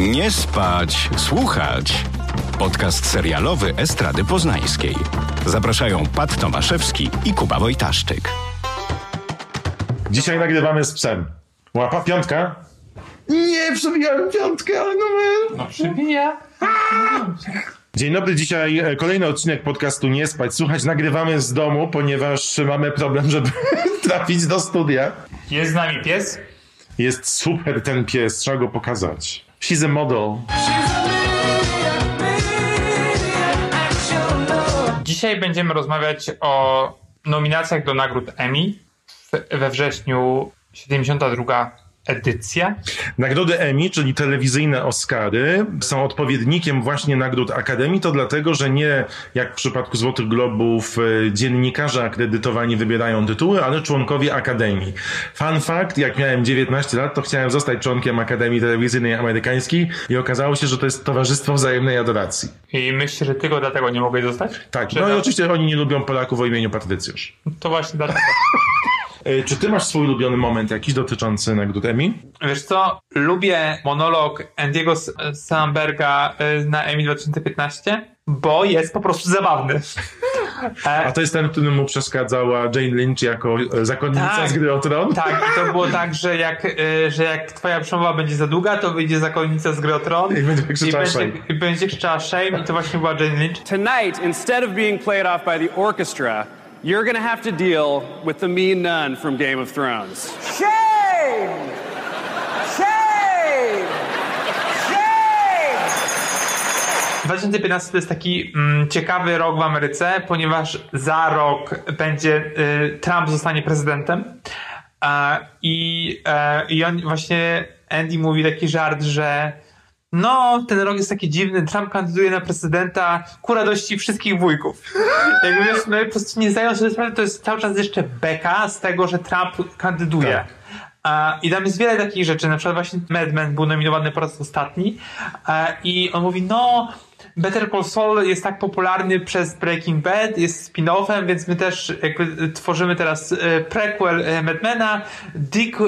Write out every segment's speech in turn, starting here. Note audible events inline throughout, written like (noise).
Nie spać, słuchać. Podcast serialowy Estrady Poznańskiej. Zapraszają Pat Tomaszewski i Kuba Wojtaszczyk. Dzisiaj nagrywamy z psem. Łapa piątka? Nie, przebijałem piątkę, ale no my... No przybija. Dzień dobry, dzisiaj e, kolejny odcinek podcastu Nie spać, słuchać. Nagrywamy z domu, ponieważ mamy problem, żeby (laughs) trafić do studia. Jest z nami pies. Jest super ten pies, trzeba go pokazać. She's a model. Dzisiaj będziemy rozmawiać o nominacjach do nagród Emmy we wrześniu 72 edycja. Nagrody Emmy, czyli telewizyjne Oscary, są odpowiednikiem właśnie nagród Akademii. To dlatego, że nie jak w przypadku Złotych Globów e, dziennikarze akredytowani wybierają tytuły, ale członkowie Akademii. Fun fact, jak miałem 19 lat, to chciałem zostać członkiem Akademii Telewizyjnej Amerykańskiej i okazało się, że to jest Towarzystwo Wzajemnej Adoracji. I myślisz, że tylko dlatego nie mogłeś zostać? Tak, Czy no i oczywiście oni nie lubią Polaków o imieniu Patrycjusz. To właśnie dlatego. (laughs) E, Czy ty masz swój ulubiony moment jakiś dotyczący nagród Emmy? Wiesz co, lubię monolog Andiego Samberga y, na Emmy 2015, bo jest po prostu zabawny. A E, to jest ten, który mu przeszkadzała Jane Lynch jako e, zakonnica Tak. z gry o tron? tak, i to było (laughs) tak, że jak, że jak twoja przemowa będzie za długa, to wyjdzie zakonnica z gry o tron I będzie krzyczała shame. i będzie krzyczała shame i to właśnie była Jane Lynch. Tonight, instead of being played off by the orchestra, you're gonna have to deal with the mean nun from Game of Thrones. Shame! Shame! Shame! 2015 to jest taki mm, ciekawy rok w Ameryce, ponieważ za rok będzie y, Trump zostanie prezydentem. E, I, e, I on właśnie Andy mówi taki żart, że no, ten rok jest taki dziwny, Trump kandyduje na prezydenta ku radości wszystkich wujków. (laughs) Jakby wiesz, no, po prostu nie zdają sobie sprawy, to jest cały czas jeszcze beka z tego, że Trump kandyduje. Tak. E, I tam jest wiele takich rzeczy, na przykład właśnie Mad Men był nominowany po raz ostatni e, i on mówi, no Better Call Saul jest tak popularny przez Breaking Bad, jest spin-offem, więc my też jakby tworzymy teraz e, prequel e, Mad Mena Dick e,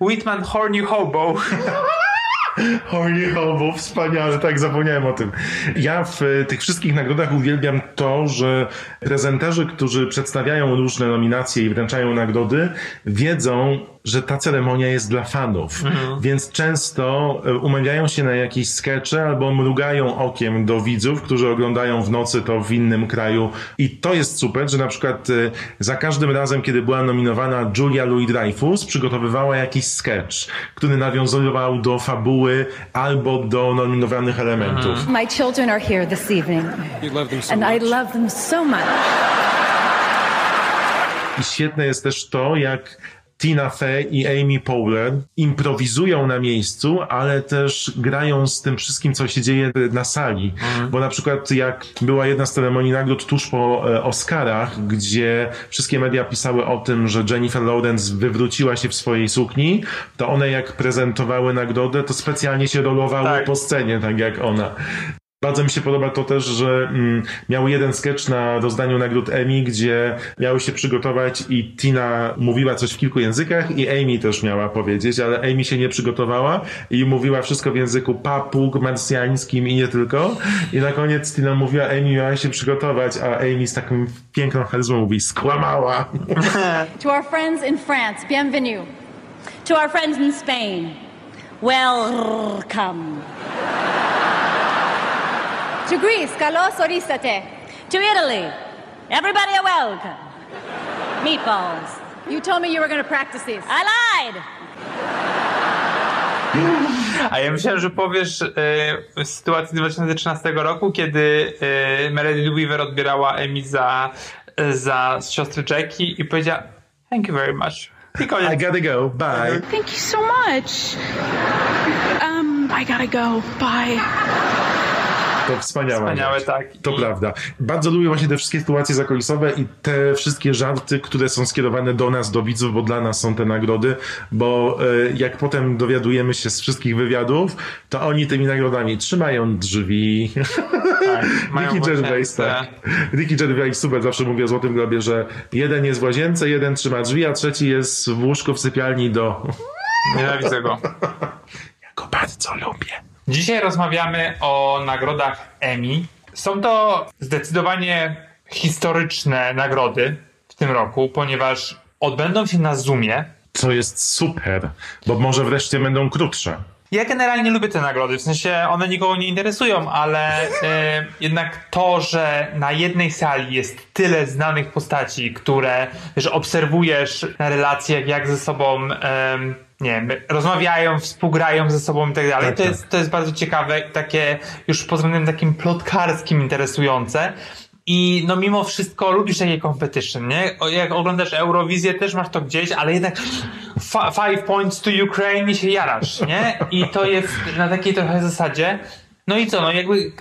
Whitman Horny Hobo. (laughs) (laughs) Horny Hobo, wspaniale, tak, zapomniałem o tym. Ja w e, tych wszystkich nagrodach uwielbiam to, że prezenterzy, którzy przedstawiają różne nominacje i wręczają nagrody, wiedzą, że ta ceremonia jest dla fanów. Więc często e, umawiają się na jakieś skecze albo mrugają okiem do widzów, którzy oglądają w nocy to w innym kraju. I to jest super, że na przykład e, za każdym razem, kiedy była nominowana Julia Louis-Dreyfus, przygotowywała jakiś sketch, który nawiązywał do fabuły albo do nominowanych elementów. My children are here this evening, You love them so and I much. love them so much. I świetne jest też to, jak Tina Fey i Amy Powler improwizują na miejscu, ale też grają z tym wszystkim, co się dzieje na sali. Bo na przykład jak była jedna z ceremonii nagród tuż po e, Oscarach, gdzie wszystkie media pisały o tym, że Jennifer Lawrence wywróciła się w swojej sukni, to one jak prezentowały nagrodę, to specjalnie się rolowały Tak. po scenie, tak jak ona. Bardzo mi się podoba to też, że mm, miały jeden sketch na rozdaniu nagród Emmy, gdzie miały się przygotować i Tina mówiła coś w kilku językach i Amy też miała powiedzieć, ale Amy się nie przygotowała i mówiła wszystko w języku papug, marsjańskim i nie tylko. I na koniec Tina mówiła, Amy miała się przygotować, a Amy z taką piękną charyzmą mówi, skłamała. (laughs) To our friends in France, bienvenue. To our friends in Spain, welcome. To Greece, kalos orisate. To Italy, everybody a welcome. Meatballs. You told me you were going to practice these. I lied. A ja myślałem, że powiesz e, sytuację z 2013 roku, kiedy e, Meredith Weaver odbierała Emmy za, za siostrę Jackie i powiedziała thank you very much. I. I gotta go, bye. Thank you so much. Um, I gotta go. Bye. To wspaniałe. Wspaniałe, tak. To I- prawda. Bardzo lubię właśnie te wszystkie sytuacje zakulisowe i te wszystkie żarty, które są skierowane do nas, do widzów, bo dla nas są te nagrody, bo e, jak potem dowiadujemy się z wszystkich wywiadów, to oni tymi nagrodami trzymają drzwi. Tak, (laughs) Ricky Gervais, tak. Ricky Gervais super zawsze mówi o Złotym Globie, że jeden jest w łazience, jeden trzyma drzwi, a trzeci jest w łóżku w sypialni do... Nienawidzę go. (laughs) Ja go bardzo lubię. Dzisiaj rozmawiamy o nagrodach Emmy. Są to zdecydowanie historyczne nagrody w tym roku, ponieważ odbędą się na Zoomie. Co jest super, bo może wreszcie będą krótsze. Ja generalnie lubię te nagrody, w sensie one nikogo nie interesują, ale e, jednak to, że na jednej sali jest tyle znanych postaci, które wiesz, obserwujesz na relacjach, jak ze sobą nie wiem, rozmawiają, współgrają ze sobą i tak dalej, Tak, to, tak. jest, to jest bardzo ciekawe i takie już pod względem takim plotkarskim interesujące. I no mimo wszystko lubisz takie competition, nie? Jak oglądasz Eurowizję, też masz to gdzieś, ale jednak five points to Ukraine i się jarasz, nie? I to jest na takiej trochę zasadzie. No i co, no jakby,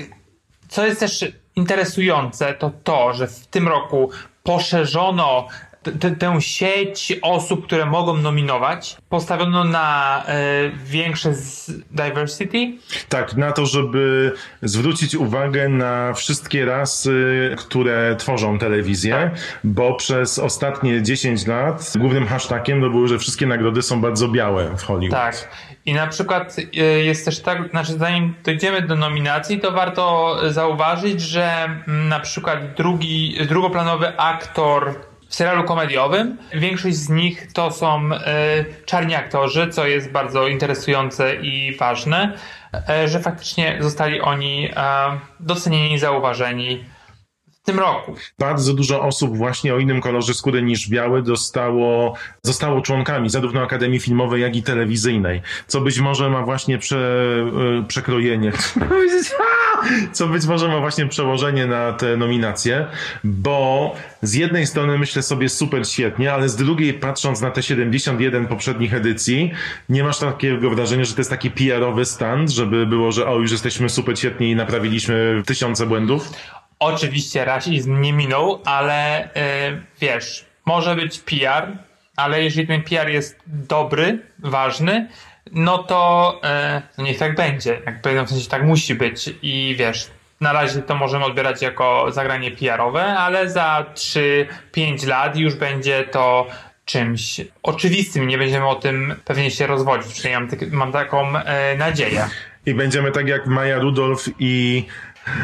co jest też interesujące, to to, że w tym roku poszerzono t- tę sieć osób, które mogą nominować, postawiono na e, większe z diversity, Tak, na to, żeby zwrócić uwagę na wszystkie rasy, które tworzą telewizję, bo przez ostatnie 10 lat głównym hashtagiem to było, że wszystkie nagrody są bardzo białe w Hollywood. Tak. I na przykład y, jest też tak, znaczy zanim dojdziemy do nominacji, to warto zauważyć, że mm, na przykład drugi, drugoplanowy aktor w serialu komediowym, większość z nich to są y, czarni aktorzy, co jest bardzo interesujące i ważne, y, że faktycznie zostali oni y, docenieni, zauważeni tym roku. Bardzo dużo osób właśnie o innym kolorze skóry niż biały dostało, zostało członkami zarówno Akademii Filmowej, jak i Telewizyjnej, co być może ma właśnie prze, e, przekrojenie, (laughs) co być może ma właśnie przełożenie na te nominacje, bo z jednej strony myślę sobie super świetnie, ale z drugiej patrząc na te 71 poprzednich edycji, nie masz takiego wrażenia, że to jest taki PR-owy stand, żeby było, że o, już jesteśmy super świetni i naprawiliśmy tysiące błędów? Oczywiście rasizm nie minął, ale y, wiesz, może być PR, ale jeżeli ten PR jest dobry, ważny, no to y, no niech tak będzie. Jakby no w sensie tak musi być i wiesz, na razie to możemy odbierać jako zagranie PR-owe, ale za 3-5 lat już będzie to czymś oczywistym. Nie będziemy o tym pewnie się rozwodzić. Przynajmniej mam, tak- mam taką e, nadzieję. I będziemy tak jak Maja Rudolph i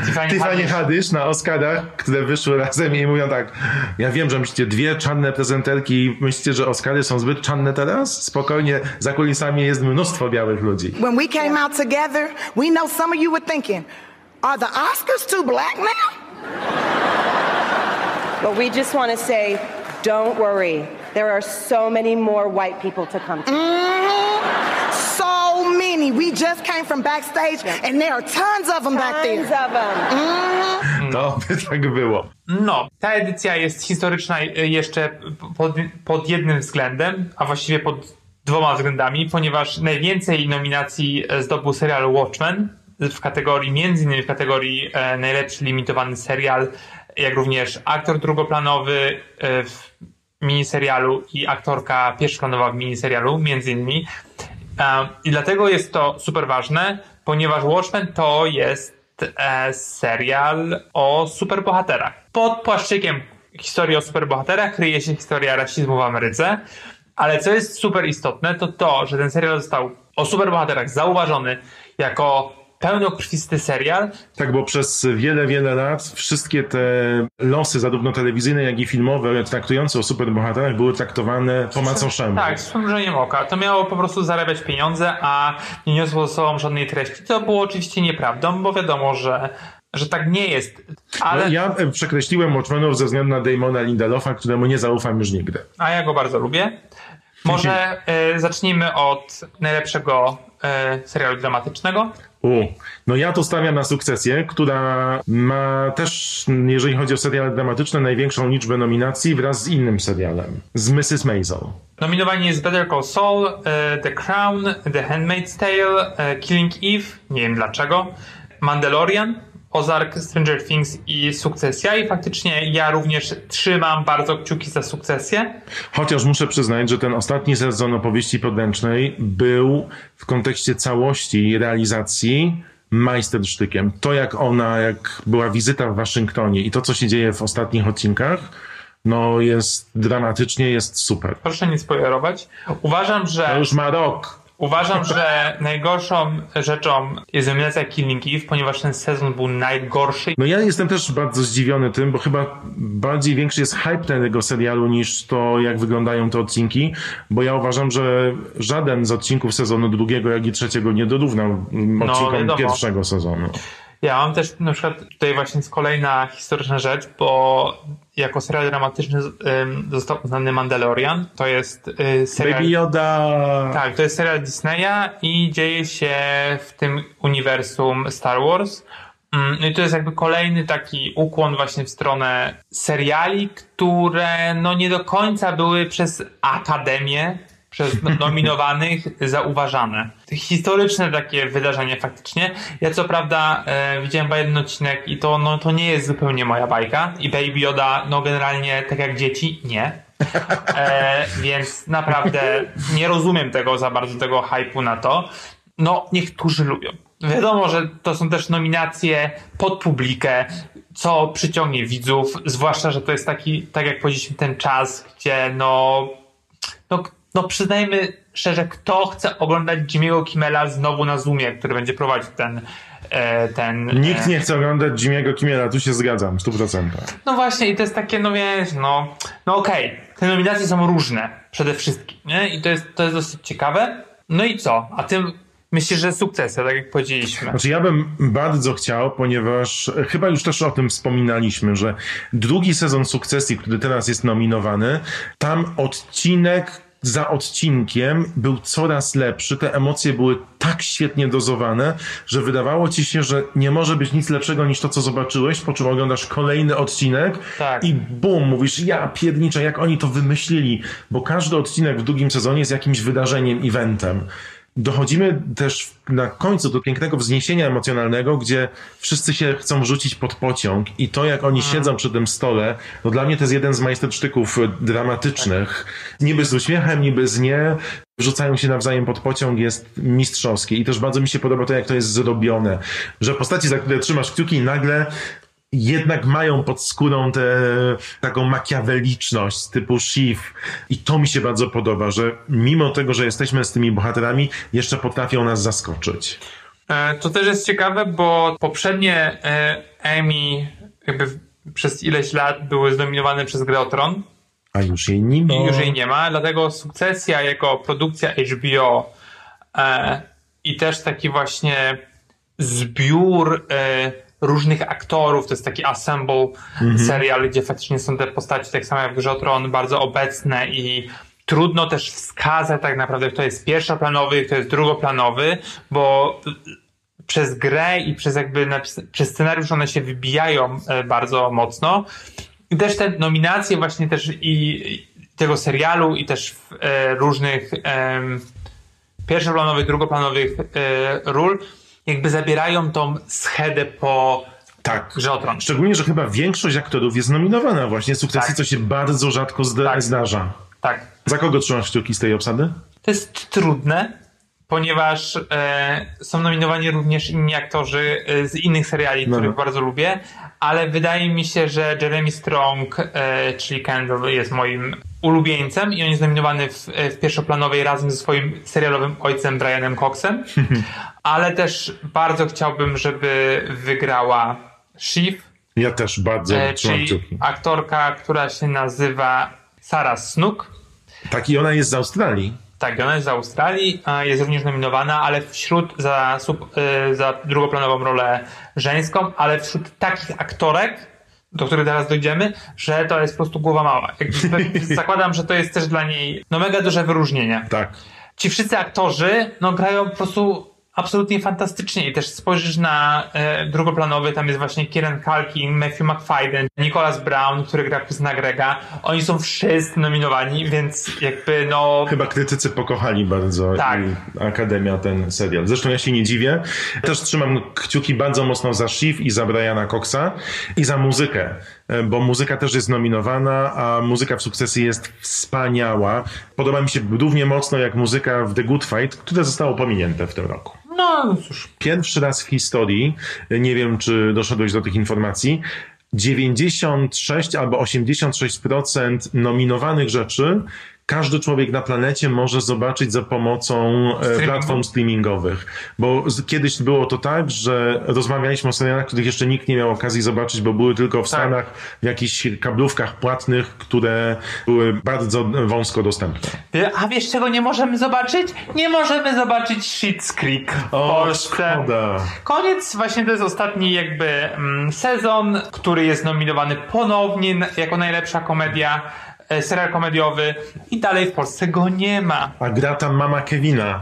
Tiffany Tiffany Haddish. Na Oscarach, które wyszły razem i mówią tak, ja wiem, że myślicie dwie czarne prezenterki i myślicie, że Oscary są zbyt czarne teraz? Spokojnie, za kulisami jest mnóstwo białych ludzi. When we came out together, we know some of you were thinking, are the Oscars too black now? But we just want to say, don't worry. There are so many more white people to come to. Mhm. So many. We just came from backstage, and there are tons of them back there. Tons of them. Mhm. To (laughs) by tak było. No, ta edycja jest historyczna y, jeszcze pod, pod jednym względem, a właściwie pod dwoma względami, ponieważ najwięcej nominacji e, zdobył serial Watchmen w kategorii, między innymi w kategorii e, najlepszy limitowany serial, jak również aktor drugoplanowy e, w miniserialu i aktorka pierwszoplanowa w miniserialu, między innymi. E, I dlatego jest to super ważne, ponieważ Watchmen to jest e, serial o superbohaterach. Pod płaszczykiem historii o superbohaterach kryje się historia rasizmu w Ameryce, ale co jest super istotne, to to, że ten serial został o superbohaterach zauważony jako pełnokrwisty serial, Tak, bo przez wiele, wiele lat wszystkie te losy, zarówno telewizyjne, jak i filmowe, traktujące o superbohaterach, były traktowane po macoszemu. Tak, z przymrużeniem oka. To miało po prostu zarabiać pieniądze, a nie niosło ze sobą żadnej treści. To było oczywiście nieprawdą, bo wiadomo, że, że tak nie jest. Ale, No, ja przekreśliłem Watchmenów ze względu na Damona Lindelofa, któremu nie zaufam już nigdy. A ja go bardzo lubię. Może e, zacznijmy od najlepszego e, serialu dramatycznego. U, no ja to stawiam na sukcesję, która ma też, jeżeli chodzi o seriale dramatyczne, największą liczbę nominacji wraz z innym serialem, z Mrs. Maisel. Nominowani jest Better Call Saul, e, The Crown, The Handmaid's Tale, e, Killing Eve, nie wiem dlaczego, Mandalorian, Ozark, Stranger Things i Sukcesja i faktycznie ja również trzymam bardzo kciuki za Sukcesję. Chociaż muszę przyznać, że ten ostatni sezon opowieści podręcznej był w kontekście całości realizacji majstersztykiem. To jak ona, jak była wizyta w Waszyngtonie i to, co się dzieje w ostatnich odcinkach, no jest dramatycznie, jest super. Proszę nie spoilerować. Uważam, To że już ma rok. Uważam, że najgorszą rzeczą jest nominacja Killing Eve, ponieważ ten sezon był najgorszy. No ja jestem też bardzo zdziwiony tym, bo chyba bardziej większy jest hype tego serialu niż to, jak wyglądają te odcinki, bo ja uważam, że żaden z odcinków sezonu drugiego, jak i trzeciego nie dorównał mm, odcinkom wiadomo. pierwszego sezonu. Ja mam też na przykład tutaj właśnie jest kolejna historyczna rzecz, bo jako serial dramatyczny został uznany Mandalorian. To jest y, serial... Baby Yoda! Tak, to jest serial Disneya i dzieje się w tym uniwersum Star Wars. Mm, No i to jest jakby kolejny taki ukłon właśnie w stronę seriali, które no nie do końca były przez Akademię, przez no- nominowanych zauważane. Historyczne takie wydarzenie faktycznie. Ja co prawda e, widziałem chyba jeden odcinek i to, no, to nie jest zupełnie moja bajka. I Baby Yoda, no generalnie tak jak dzieci, nie. E, więc naprawdę nie rozumiem tego za bardzo, tego hypu na to. No, niektórzy lubią. Wiadomo, że to są też nominacje pod publikę, co przyciągnie widzów, zwłaszcza, że to jest taki, tak jak powiedzieliśmy, ten czas, gdzie no, no, no przyznajmy szczerze, kto chce oglądać Jimmy'ego Kimmela znowu na Zoomie, który będzie prowadził ten, e, ten... Nikt e, nie chce oglądać Jimmy'ego Kimmela, tu się zgadzam, w 100%. no właśnie, i to jest takie, no wiesz, no, no okej, te nominacje są różne, przede wszystkim, nie? I to jest, to jest dosyć ciekawe. No i co? A tym myślisz, że sukcesja, tak jak powiedzieliśmy. Znaczy ja bym bardzo chciał, ponieważ chyba już też o tym wspominaliśmy, że drugi sezon Sukcesji, który teraz jest nominowany, tam odcinek za odcinkiem był coraz lepszy, te emocje były tak świetnie dozowane, że wydawało ci się, że nie może być nic lepszego niż to, co zobaczyłeś, po czym oglądasz kolejny odcinek Tak. i bum, mówisz, ja pierniczę, jak oni to wymyślili, bo każdy odcinek w drugim sezonie jest jakimś wydarzeniem, eventem. Dochodzimy też na końcu do pięknego wzniesienia emocjonalnego, gdzie wszyscy się chcą rzucić pod pociąg i to, jak oni siedzą przy tym stole, no dla mnie to jest jeden z majstersztyków e, dramatycznych. Niby z uśmiechem, niby z nie, wrzucają się nawzajem pod pociąg, jest mistrzowskie. I też bardzo mi się podoba to, jak to jest zrobione, że postaci, za które trzymasz kciuki, nagle jednak mają pod skórą tę taką makiaweliczność typu Shiv i to mi się bardzo podoba, że mimo tego, że jesteśmy z tymi bohaterami, jeszcze potrafią nas zaskoczyć. E, To też jest ciekawe, bo poprzednie Emmy jakby przez ileś lat były zdominowane przez Grę Tron A już jej nie ma. i już jej nie ma, dlatego sukcesja jako produkcja HBO e, i też taki właśnie zbiór e, różnych aktorów, to jest taki assemble serial, gdzie faktycznie są te postaci, tak samo jak w Grze o Tron, bardzo obecne i trudno też wskazać tak naprawdę, kto jest pierwszoplanowy, kto jest drugoplanowy, bo przez grę i przez jakby przez scenariusz one się wybijają e, bardzo mocno. I też te nominacje właśnie też i tego serialu i też e, różnych em, pierwszoplanowych, drugoplanowych e, ról jakby zabierają tą schedę po Tak. Grze. Szczególnie, że chyba większość aktorów jest nominowana właśnie sukcesji, Tak. co się bardzo rzadko zda- Tak. zdarza. Tak. Za kogo trzymasz kciuki z tej obsady? To jest trudne, ponieważ e, są nominowani również inni aktorzy e, z innych seriali, No, których no. bardzo lubię, ale wydaje mi się, że Jeremy Strong, e, czyli Kendall, jest moim ulubieńcem i on jest nominowany w, e, w pierwszoplanowej razem ze swoim serialowym ojcem Brianem Coxem, (laughs) ale też bardzo chciałbym, żeby wygrała Shiv, Ja też bardzo e, czyli aktorka, która się nazywa Sarah Snook. Tak, i ona jest z Australii. Tak, ona jest z Australii, a jest również nominowana, ale wśród za, sub, y, za drugoplanową rolę żeńską, ale wśród takich aktorek, do których teraz dojdziemy, że to jest po prostu głowa mała. (laughs) Zakładam, że to jest też dla niej no mega duże wyróżnienie. Tak. Ci wszyscy aktorzy no grają po prostu absolutnie fantastycznie i też spojrzysz na e, drugoplanowy, tam jest właśnie Kieran Culkin, Matthew McFadden, Nicholas Brown, który gra Kuzyna Grega. Oni są wszyscy nominowani, więc jakby no... Chyba krytycy pokochali bardzo Tak. Akademia ten serial. Zresztą ja się nie dziwię. Też trzymam kciuki bardzo mocno za Shiv i za Briana Coxa i za muzykę, bo muzyka też jest nominowana, a muzyka w sukcesji jest wspaniała. Podoba mi się równie mocno jak muzyka w The Good Fight, które zostało pominięte w tym roku. No cóż, Pierwszy raz w historii, nie wiem czy doszedłeś do tych informacji, 96 albo 86% nominowanych rzeczy każdy człowiek na planecie może zobaczyć za pomocą e, platform streamingowych. Bo kiedyś było to tak, że rozmawialiśmy o serialach, których jeszcze nikt nie miał okazji zobaczyć, bo były tylko w Stanach, w jakichś kablówkach płatnych, które były bardzo wąsko dostępne. A wiesz czego nie możemy zobaczyć? Nie możemy zobaczyć Schitt's Creek w Polsce. szkoda. Koniec, właśnie to jest ostatni jakby mm, sezon, który jest nominowany ponownie jako najlepsza komedia, serial komediowy i dalej w Polsce go nie ma. A gra tam mama Kevina.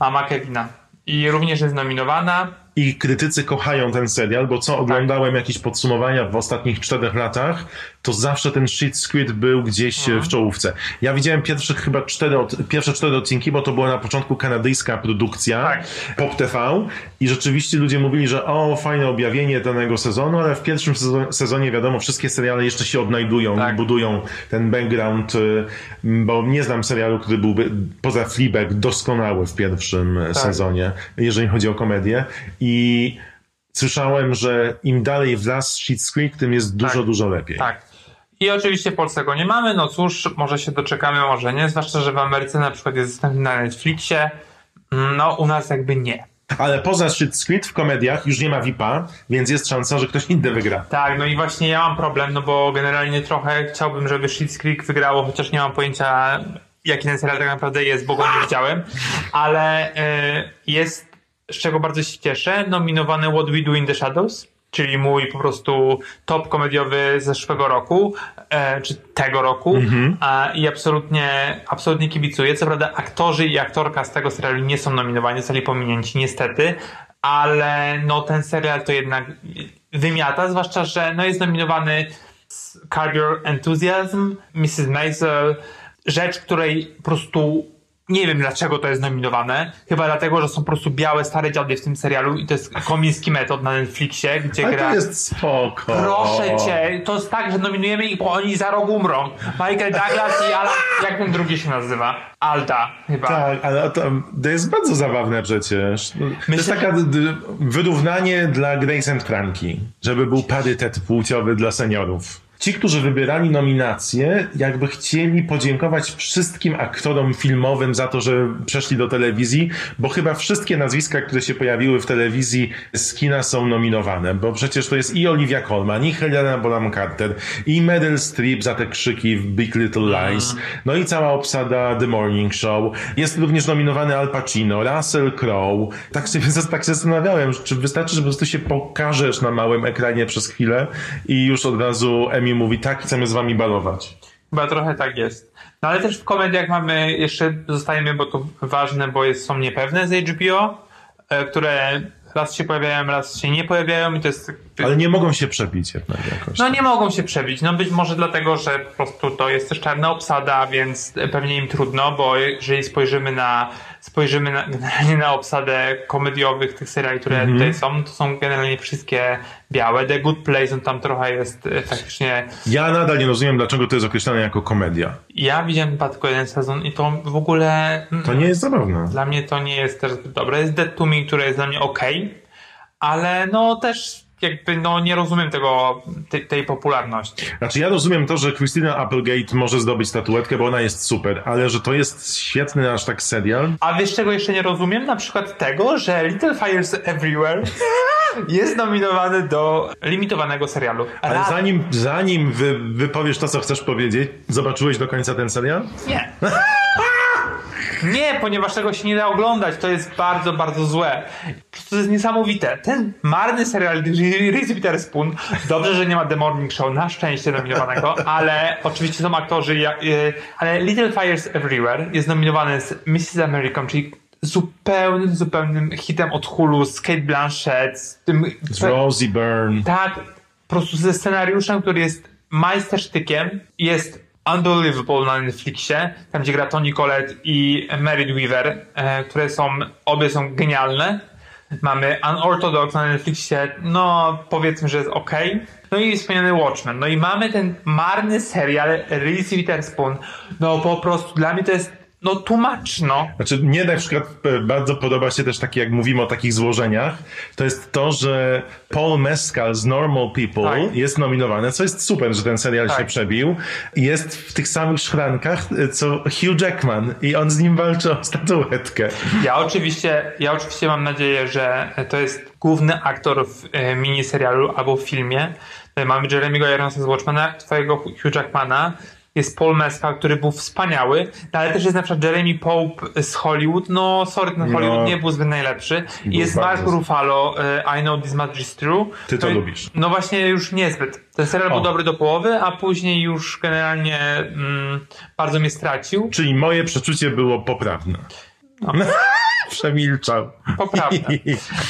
Mama Kevina. I również jest nominowana. I krytycy kochają ten serial, bo co oglądałem jakieś podsumowania w ostatnich czterech latach, to zawsze ten shit squid był gdzieś e, w czołówce. Ja widziałem pierwszych chyba cztery, od, pierwsze cztery odcinki, bo to była na początku kanadyjska produkcja Pop TV i rzeczywiście ludzie mówili, że o, fajne objawienie danego sezonu, ale w pierwszym sezo- sezonie wiadomo, wszystkie seriale jeszcze się odnajdują i budują ten background, y, bo nie znam serialu, który byłby poza Fleabag doskonały w pierwszym e, Tak. sezonie, jeżeli chodzi o komedię i słyszałem, że im dalej w las Schitt's Creek, tym jest dużo, dużo lepiej. Tak. I oczywiście w Polsce go nie mamy, no cóż, może się doczekamy, może nie, zwłaszcza, że w Ameryce na przykład jest dostępny na Netflixie, no u nas jakby nie. Ale poza Schitt's Creek w komediach już nie ma VIP-a, więc jest szansa, że ktoś inny wygra. Tak, no i właśnie ja mam problem, no bo generalnie trochę chciałbym, żeby Schitt's Creek wygrało, chociaż nie mam pojęcia jaki ten serial tak naprawdę jest, bo go nie widziałem, ale y, jest, z czego bardzo się cieszę, nominowany What We Do in the Shadows, czyli mój po prostu top komediowy z zeszłego roku, e, czy tego roku a, i absolutnie, absolutnie kibicuję. Co prawda aktorzy i aktorka z tego serialu nie są nominowani, zostali pominięci niestety, ale no ten serial to jednak wymiata, zwłaszcza, że no jest nominowany z Curb Your Enthusiasm, Mrs. Maisel, rzecz, której po prostu nie wiem dlaczego to jest nominowane. Chyba dlatego, że są po prostu białe, stare dziady w tym serialu i to jest komiński metod na Netflixie, gdzie Ale gra... to jest spoko. Proszę cię, to jest tak, że nominujemy ich, bo oni za rok umrą. Michael Douglas i Alan, jak ten drugi się nazywa? Alda chyba. Tak, ale to, to jest bardzo zabawne przecież. To jest taka wyrównanie dla Grace and żeby był parytet płciowy dla seniorów. Ci, którzy wybierali nominacje, jakby chcieli podziękować wszystkim aktorom filmowym za to, że przeszli do telewizji, bo chyba wszystkie nazwiska, które się pojawiły w telewizji z kina są nominowane, bo przecież to jest i Olivia Colman, i Helena Bonham Carter, i Meryl Streep za te krzyki w Big Little Lies, no i cała obsada The Morning Show. Jest również nominowany Al Pacino, Russell Crowe. Tak się, (laughs) tak się zastanawiałem, czy wystarczy, że po prostu się pokażesz na małym ekranie przez chwilę i już od razu Emmy mówi, tak, chcemy z wami balować. Chyba trochę tak jest. No ale też w komediach mamy jeszcze, zostajemy, bo to ważne, bo jest, są niepewne z HBO, e, które raz się pojawiają, raz się nie pojawiają i to jest... Ale nie mogą się przebić jednak jakoś. No nie mogą się przebić. No być może dlatego, że po prostu to jest też czarna obsada, więc pewnie im trudno, bo jeżeli spojrzymy na spojrzymy na, generalnie na obsadę komediowych tych seriali, które Mhm. tutaj są, to są generalnie wszystkie białe. The Good Place, on tam trochę jest e, faktycznie... Ja nadal nie rozumiem, dlaczego to jest określane jako komedia. Ja widziałem chyba tylko jeden sezon i to w ogóle... mm, To nie jest zabawne. Dla mnie to nie jest też zbyt dobre. Jest Dead to Me, które jest dla mnie ok, ale no też jakby no nie rozumiem tego, tej, tej popularności. Znaczy ja rozumiem to, że Christina Applegate może zdobyć statuetkę, bo ona jest super, ale że to jest świetny aż tak serial. A wiesz czego jeszcze nie rozumiem? Na przykład tego, że Little Fires Everywhere (laughs) jest nominowany do limitowanego serialu. Ale zanim, zanim wy, wypowiesz to, co chcesz powiedzieć, zobaczyłeś do końca ten serial? Nie. (laughs) Nie, ponieważ tego się nie da oglądać. To jest bardzo, bardzo złe. Po prostu to jest niesamowite. Ten marny serial Reese Witherspoon, dobrze, że nie ma The Morning Show, na szczęście nominowanego, ale oczywiście są aktorzy, y, ale Little Fires Everywhere jest nominowany z Mrs. American, czyli zupełnym, zupełnym hitem od Hulu z Kate Blanchett, z tym... Z Rosie Byrne. Tak, po prostu ze scenariuszem, który jest majstersztykiem, jest Unbelievable na Netflixie, tam gdzie gra Toni Collette i Merit Weaver, e, które są, obie są genialne. Mamy Unorthodox na Netflixie, no powiedzmy, że jest ok. No i wspomniany Watchmen. No i mamy ten marny serial Reese Witherspoon. No po prostu dla mnie to jest no tłumacz, no. Znaczy, mnie na przykład e, bardzo podoba się też takie, jak mówimy o takich złożeniach, to jest to, że Paul Mescal z Normal People Tak. jest nominowany, co jest super, że ten serial Tak. się przebił. Jest w tych samych szklankach, e, co Hugh Jackman i on z nim walczy o statuetkę. Ja oczywiście, ja oczywiście mam nadzieję, że to jest główny aktor w e, miniserialu albo w filmie. Mamy Jeremy'ego Ironsa z Watchmana, twojego Hugh Jackmana. Jest Paul Mescal, który był wspaniały, no ale też jest na przykład Jeremy Pope z Hollywood. No, sorry, ten Hollywood No. nie był zbyt najlepszy. I Był jest Mark Ruffalo, e, I Know This Much Is True. Ty to i- lubisz. No właśnie, już niezbyt. Ten serial O. był dobry do połowy, a później już generalnie mm, bardzo mnie stracił. Czyli moje przeczucie było poprawne. No. (laughs) Przemilczał. Poprawne.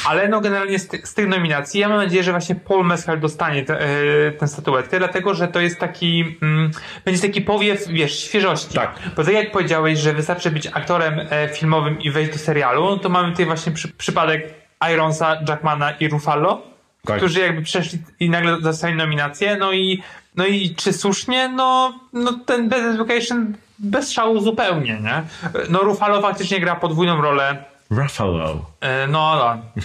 Ale no generalnie z, ty, z tych nominacji ja mam nadzieję, że właśnie Paul Mescal dostanie te, e, tę statuetkę, dlatego że to jest taki, mm, będzie taki powiew, wiesz, świeżości. Tak. Bo tak jak powiedziałeś, że wystarczy być aktorem e, filmowym i wejść do serialu, no to mamy tutaj właśnie przy, przypadek Ironsa, Jackmana i Ruffalo, Tak. którzy jakby przeszli i nagle dostali nominację, no i no i czy słusznie? No, no ten Best Education bez szału zupełnie, nie? No Ruffalo faktycznie gra podwójną rolę Ruffalo. E, No, no.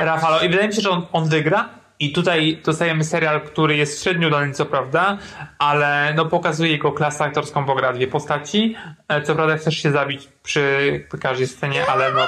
Rafalo. I wydaje mi się, że on, on wygra. I tutaj dostajemy serial, który jest średnio udany, co prawda, ale no pokazuje jego klasę aktorską, bo gra dwie postaci. E, Co prawda chcesz się zabić przy każdej scenie, ale no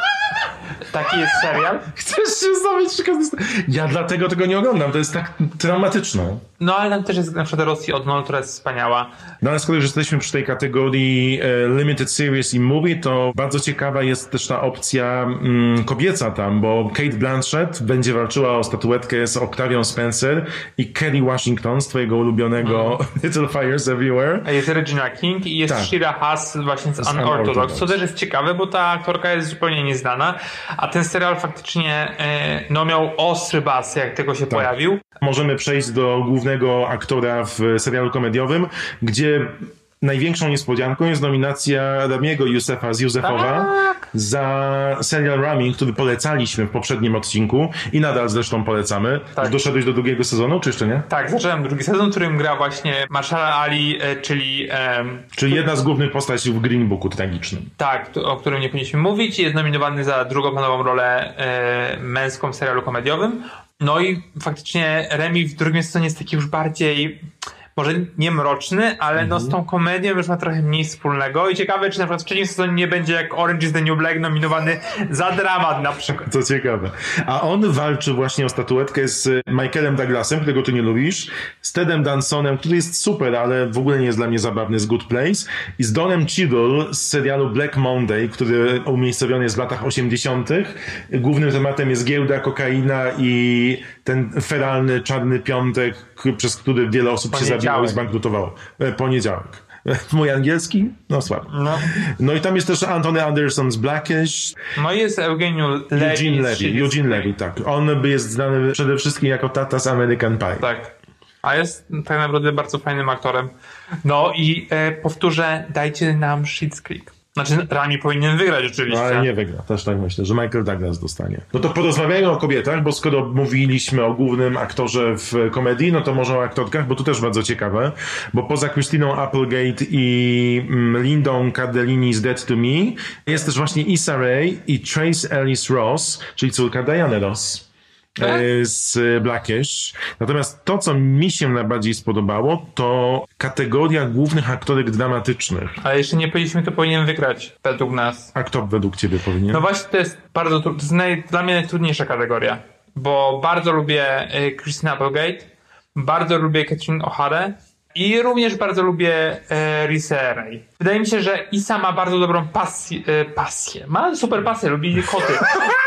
taki jest serial. Chcesz się zabić przy każdej scenie? Ja dlatego tego nie oglądam, to jest tak traumatyczne. No ale tam też jest na przykład Rosji Odnol, która jest wspaniała. No ale skoro już jesteśmy przy tej kategorii e, Limited Series i Movie, to bardzo ciekawa jest też ta opcja mm, kobieca tam, bo Kate Blanchett będzie walczyła o statuetkę z Octavią Spencer i Kerry Washington z twojego ulubionego (laughs) Little Fires Everywhere. A Jest Regina King i jest Tak. Shira Haas właśnie z Z Unorthodox, Unorthodox. co też jest ciekawe, bo ta aktorka jest zupełnie nieznana, a ten serial faktycznie e, no miał ostry bas, jak tego się pojawił. Możemy przejść do głównego aktora w serialu komediowym, gdzie największą niespodzianką jest nominacja Ramiego Józefa z Józefowa Tak. za serial Rami, który polecaliśmy w poprzednim odcinku i nadal zresztą polecamy. Tak. Doszedłeś do drugiego sezonu, czy jeszcze nie? Tak, zacząłem drugi sezon, w którym gra właśnie Marshall Ali, e, czyli em, Czyli jedna z głównych postaci w Green Booku tragicznym. tak, o którym nie powinniśmy mówić, jest nominowany za drugoplanową rolę e, męską w serialu komediowym. No i faktycznie Remi w drugim sezonie jest taki już bardziej może nie mroczny, ale no z tą komedią już ma trochę mniej wspólnego i ciekawe, czy na przykład w trzecim sezonie nie będzie jak Orange is the New Black nominowany za dramat na przykład. To ciekawe. A on walczy właśnie o statuetkę z Michaelem Douglasem, którego ty nie lubisz, z Tedem Dansonem, który jest super, ale w ogóle nie jest dla mnie zabawny, z Good Place, i z Donem Cheadle z serialu Black Monday, który umiejscowiony jest w latach 80. Głównym tematem jest giełda, kokaina i ten feralny czarny piątek, przez który wiele osób się zabiło i zbankrutowało. E, Poniedziałek. (laughs) Mój angielski? No słabo. No. No i tam jest też Anthony Anderson z Blackish, No i jest Eugeniu Levy. Eugene Levy, Eugene Levy, tak. On by jest znany przede wszystkim jako tata z American Pie. Tak. A jest tak naprawdę bardzo fajnym aktorem. No i e, powtórzę, dajcie nam Schitt's Creek. Znaczy, Rami powinien wygrać oczywiście. No ale nie wygra, też tak myślę, że Michael Douglas dostanie. No to porozmawiajmy o kobietach, bo skoro mówiliśmy o głównym aktorze w komedii, no to może o aktorkach, bo to też bardzo ciekawe, bo poza Christiną Applegate i mm, Lindą Cardellini z Dead to Me, jest też właśnie Issa Rae i Trace Ellis Ross, czyli córka Diany Ross. Tak? e, z Blackish. Natomiast to, co mi się najbardziej spodobało, to kategoria głównych aktorek dramatycznych. Ale jeszcze nie powiedzieliśmy, kto powinien wygrać według nas. A kto według ciebie powinien? No właśnie, to jest bardzo to jest naj, dla mnie najtrudniejsza kategoria, bo bardzo lubię y, Christina Applegate, bardzo lubię Catherine O'Hara i również bardzo lubię e. Wydaje mi się, że Isa ma bardzo dobrą pasję, e, pasję. ma super pasję, lubi koty. (laughs)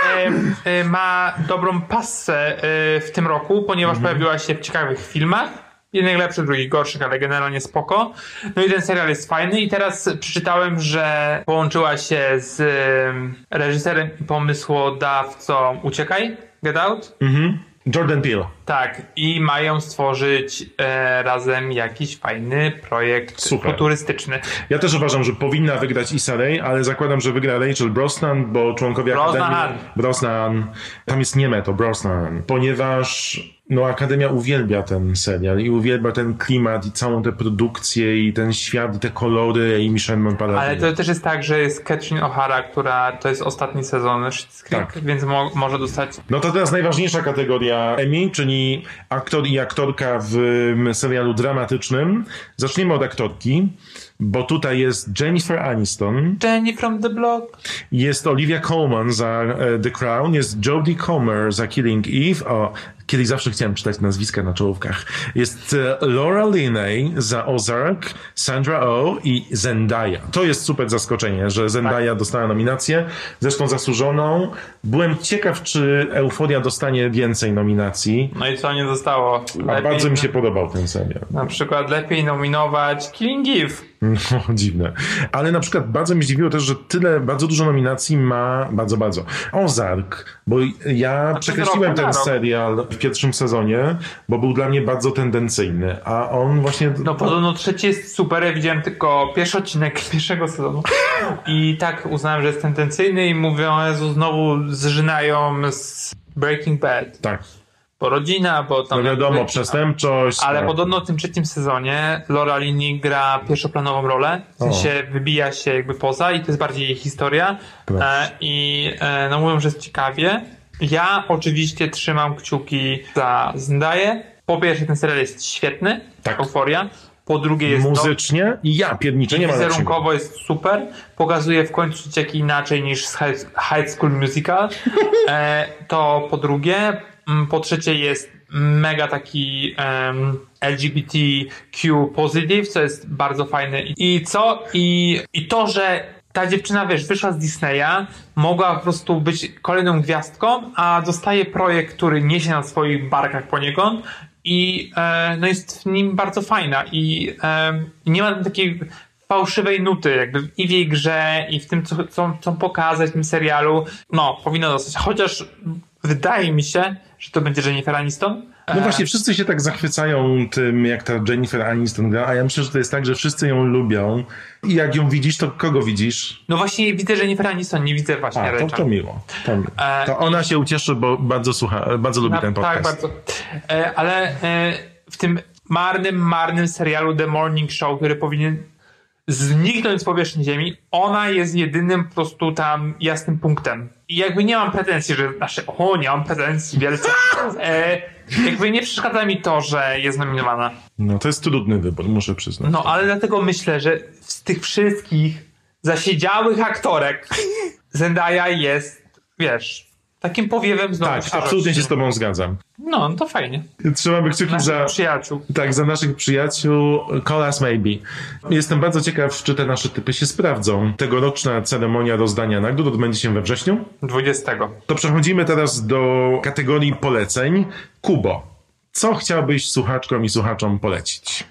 E, e, ma dobrą pasję e, w tym roku, ponieważ pojawiła się w ciekawych filmach. Jednych lepszych, drugich gorszych, ale generalnie spoko. No i ten serial jest fajny i teraz przeczytałem, że połączyła się z em, reżyserem i pomysłodawcą Uciekaj, Get Out. Mhm. Jordan Peele. Tak, i mają stworzyć e, razem jakiś fajny projekt Super. futurystyczny. Ja też uważam, że powinna wygrać Issa Rae, ale zakładam, że wygra Rachel Brosnan, bo członkowie Brosnahan. Akademii... Brosnan. Tam jest nieme to Brosnan. Ponieważ no, Akademia uwielbia ten serial i uwielbia ten klimat i całą tę produkcję i ten świat i te kolory i Michelle Monpalatin. Ale to też jest tak, że jest Catherine O'Hara, która to jest ostatni sezon Creek, Tak. więc mo- może dostać No to teraz najważniejsza kategoria Emmy, czyli aktor i aktorka w serialu dramatycznym. Zaczniemy od aktorki, bo tutaj jest Jennifer Aniston, Jenny from the Block. jest Olivia Colman za e, The Crown, jest Jodie Comer za Killing Eve, o, kiedyś zawsze chciałem czytać nazwiska na czołówkach. Jest e, Laura Linney za Ozark, Sandra Oh i Zendaya. To jest super zaskoczenie, że Zendaya dostała nominację, zresztą zasłużoną. Byłem ciekaw, czy Euforia dostanie więcej nominacji, No i co nie zostało? a bardzo mi się podobał ten serial. Na przykład lepiej nominować Killing Eve. (laughs) No, dziwne. Ale na przykład bardzo mnie zdziwiło też, że tyle, bardzo dużo nominacji ma, bardzo, bardzo. Ozark, bo ja przekreśliłem ten serial w pierwszym sezonie, bo był dla mnie bardzo tendencyjny, a on właśnie... No podobno trzeci jest super, ja widziałem tylko pierwszy odcinek (laughs) pierwszego sezonu i tak uznałem, że jest tendencyjny i mówię, o Jezu, znowu zżynają z Breaking Bad. Tak, Bo rodzina, bo tam... no wiadomo, jakby- przestępczość. Ale tak. podobno w tym trzecim sezonie Laura Linney gra pierwszoplanową rolę, w sensie wybija się jakby poza i to jest bardziej jej historia e, i e, no mówią, że jest ciekawie. Ja oczywiście trzymam kciuki za Zendaya. Po pierwsze ten serial jest świetny, Tak. Euforia. Po drugie jest Muzycznie i ja pierniczę, nie ma wizerunkowo jest super. Pokazuje w końcu dzieciaki inaczej niż z High, School Musical. (laughs) E, to po drugie. Mm, Po trzecie jest mega taki em, LGBTQ positive, co jest bardzo fajne. I co? I, I to, że ta dziewczyna, wiesz, wyszła z Disneya, mogła po prostu być kolejną gwiazdką, a dostaje projekt, który niesie na swoich barkach poniekąd i e, no jest w nim bardzo fajna i e, nie ma takiej fałszywej nuty jakby i w jej grze i w tym, co chcą, chcą pokazać w tym serialu. No, powinno dostać. Chociaż wydaje mi się, że to będzie Jennifer Aniston. No właśnie, wszyscy się tak zachwycają tym, jak ta Jennifer Aniston gra, a ja myślę, że to jest tak, że wszyscy ją lubią i jak ją widzisz, to kogo widzisz? No właśnie widzę Jennifer Aniston, nie widzę właśnie A, to, Rachel. to miło. To, miło. E, to ona się ucieszy, bo bardzo słucha, bardzo lubi Na- ten podcast. Tak, bardzo. E, ale e, w tym marnym, marnym serialu The Morning Show, który powinien zniknąć z powierzchni ziemi, ona jest jedynym po prostu tam jasnym punktem. I jakby nie mam pretensji, że, znaczy, o, nie mam pretensji wielce. (laughs) E, jakby nie przeszkadza mi to, że jest nominowana. No to jest trudny wybór, muszę przyznać. No, ale dlatego myślę, że z tych wszystkich zasiedziałych aktorek (laughs) Zendaya jest, wiesz, takim powiewem znowu tak, absolutnie się z tobą zgadzam. No, no to fajnie. Trzymamy kciuki Naszych za, przyjaciół. tak, za naszych przyjaciół. Call us maybe. Jestem bardzo ciekaw, czy te nasze typy się sprawdzą. Tegoroczna ceremonia rozdania nagród odbędzie się we wrześniu. 20. To przechodzimy teraz do kategorii poleceń. Kubo, co chciałbyś słuchaczkom i słuchaczom polecić?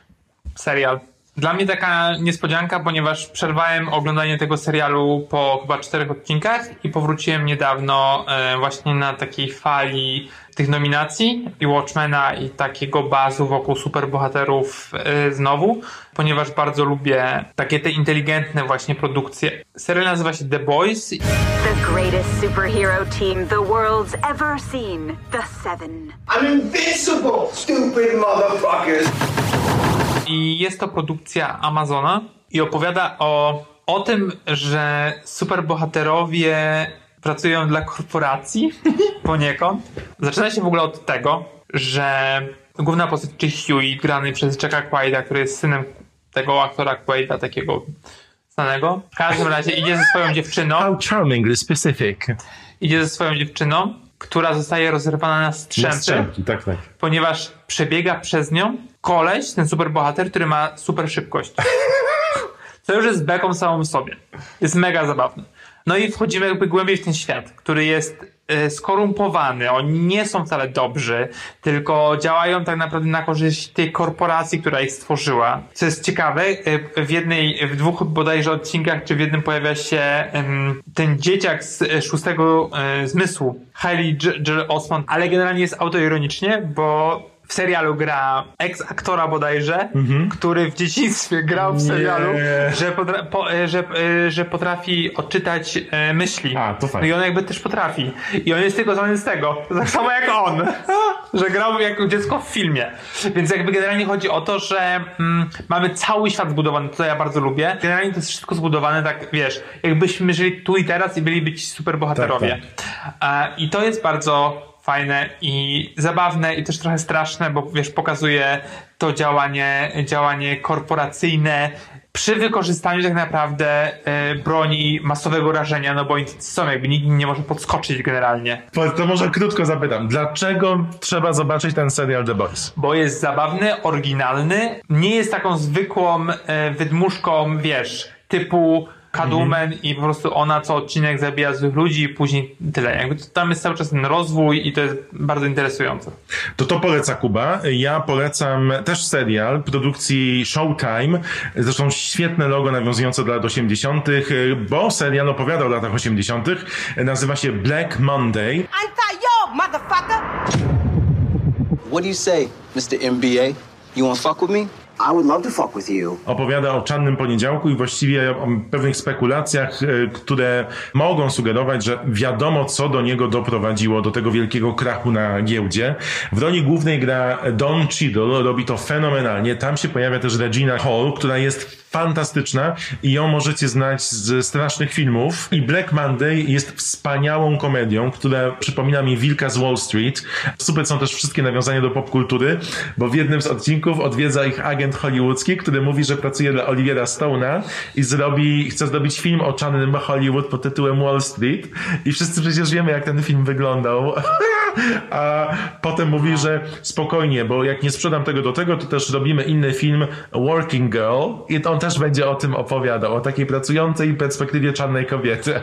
serial. Dla mnie taka niespodzianka, ponieważ przerwałem oglądanie tego serialu po chyba czterech odcinkach i powróciłem niedawno e, właśnie na takiej fali tych nominacji i Watchmena i takiego bazu wokół superbohaterów e, znowu, ponieważ bardzo lubię takie te inteligentne właśnie produkcje. Serial nazywa się The Boys The greatest superhero team the world's ever seen. The Seven. I'm invincible, stupid motherfuckers. I jest to produkcja Amazona i opowiada o, o tym, że superbohaterowie pracują dla korporacji (laughs) poniekąd. Zaczyna się w ogóle od tego, że główna postać, czyli Huey, grany przez Jacka Quaida, który jest synem tego aktora Quaida, takiego znanego. W każdym razie idzie ze swoją dziewczyną, How charmingly specific. idzie ze swoją dziewczyną, która zostaje rozerwana na strzępy Strzępki, tak, tak. ponieważ przebiega przez nią koleś, ten superbohater, który ma super szybkość. Co już jest beką samą w sobie. Jest mega zabawne. No i wchodzimy jakby głębiej w ten świat, który jest e, skorumpowany. Oni nie są wcale dobrzy, tylko działają tak naprawdę na korzyść tej korporacji, która ich stworzyła. Co jest ciekawe, e, w jednej, w dwóch bodajże odcinkach, czy w jednym pojawia się ten dzieciak z e, szóstego zmysłu, Hailey Joel Osman, ale generalnie jest autoironicznie, bo w serialu gra ex-aktora bodajże, który w dzieciństwie grał w serialu, Nie. że, po, e, że, e, że potrafi odczytać e, myśli. A, to no fajnie. i on jakby też potrafi. I on jest tylko znany z tego. Tak samo jak on. (laughs) że grał jako dziecko w filmie. Więc jakby generalnie chodzi o to, że mm, mamy cały świat zbudowany, to ja bardzo lubię. Generalnie to jest wszystko zbudowane tak, wiesz, jakbyśmy żyli tu i teraz i byliby ci super bohaterowie. Tak, E, I to jest bardzo fajne i zabawne i też trochę straszne, bo wiesz, pokazuje to działanie, działanie korporacyjne przy wykorzystaniu tak naprawdę e, broni masowego rażenia, no bo oni są jakby nikt nie może podskoczyć generalnie. To, to może krótko zapytam. Dlaczego trzeba zobaczyć ten serial The Boys? Bo jest zabawny, oryginalny, nie jest taką zwykłą e, wydmuszką, wiesz, typu Catwoman i po prostu ona co odcinek zabija złych ludzi i później tyle. Jakby to, tam jest cały czas ten rozwój i to jest bardzo interesujące. To to poleca Kuba. Ja polecam też serial produkcji Showtime. Zresztą świetne logo nawiązujące do lat 80., bo serial opowiada o latach 80. Nazywa się Black Monday. Anti-yo, motherfucker! What do you say, Mr. MBA? You wanna fuck with me? I would love to fuck with you. Opowiada o czarnym poniedziałku i właściwie o pewnych spekulacjach, e, które mogą sugerować, że wiadomo, co do niego doprowadziło, do tego wielkiego krachu na giełdzie. W roli głównej gra Don Cheadle, robi to fenomenalnie. Tam się pojawia też Regina Hall, która jest fantastyczna i ją możecie znać z strasznych filmów. I Black Monday jest wspaniałą komedią, która przypomina mi Wilka z Wall Street. Super są też wszystkie nawiązania do popkultury, bo w jednym z odcinków odwiedza ich agent hollywoodzki, który mówi, że pracuje dla Oliviera Stone'a i zrobi, chce zrobić film o czarnym Hollywood pod tytułem Wall Street i wszyscy przecież wiemy, jak ten film wyglądał. (laughs) A potem mówi, że spokojnie, bo jak nie sprzedam tego do tego, to też robimy inny film Working Girl i on też będzie o tym opowiadał, o takiej pracującej perspektywie czarnej kobiety.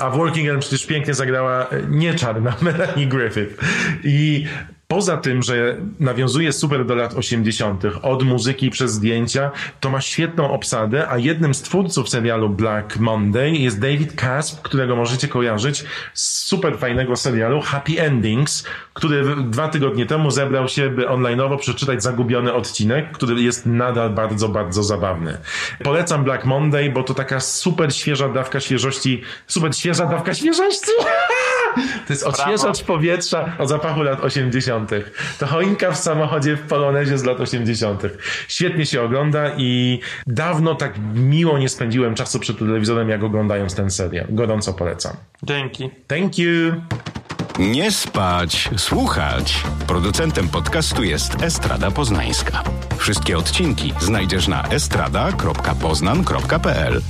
A w Working Girl przecież pięknie zagrała e, nie czarna (laughs) Melanie Griffith. I Poza tym, że nawiązuje super do lat 80., od muzyki przez zdjęcia, to ma świetną obsadę, a jednym z twórców serialu Black Monday jest David Casp, którego możecie kojarzyć z super fajnego serialu Happy Endings, który dwa tygodnie temu zebrał się, by online'owo przeczytać zagubiony odcinek, który jest nadal bardzo, bardzo zabawny. Polecam Black Monday, bo to taka super świeża dawka świeżości, super świeża dawka świeżości! (laughs) To jest odświeżacz powietrza o zapachu lat 80. To choinka w samochodzie w Polonezie z lat 80. Świetnie się ogląda i dawno tak miło nie spędziłem czasu przed telewizorem, jak oglądając ten serial. Gorąco polecam. Dzięki. Thank you! Nie spać, słuchać. Producentem podcastu jest Estrada Poznańska. Wszystkie odcinki znajdziesz na estrada.poznan.pl.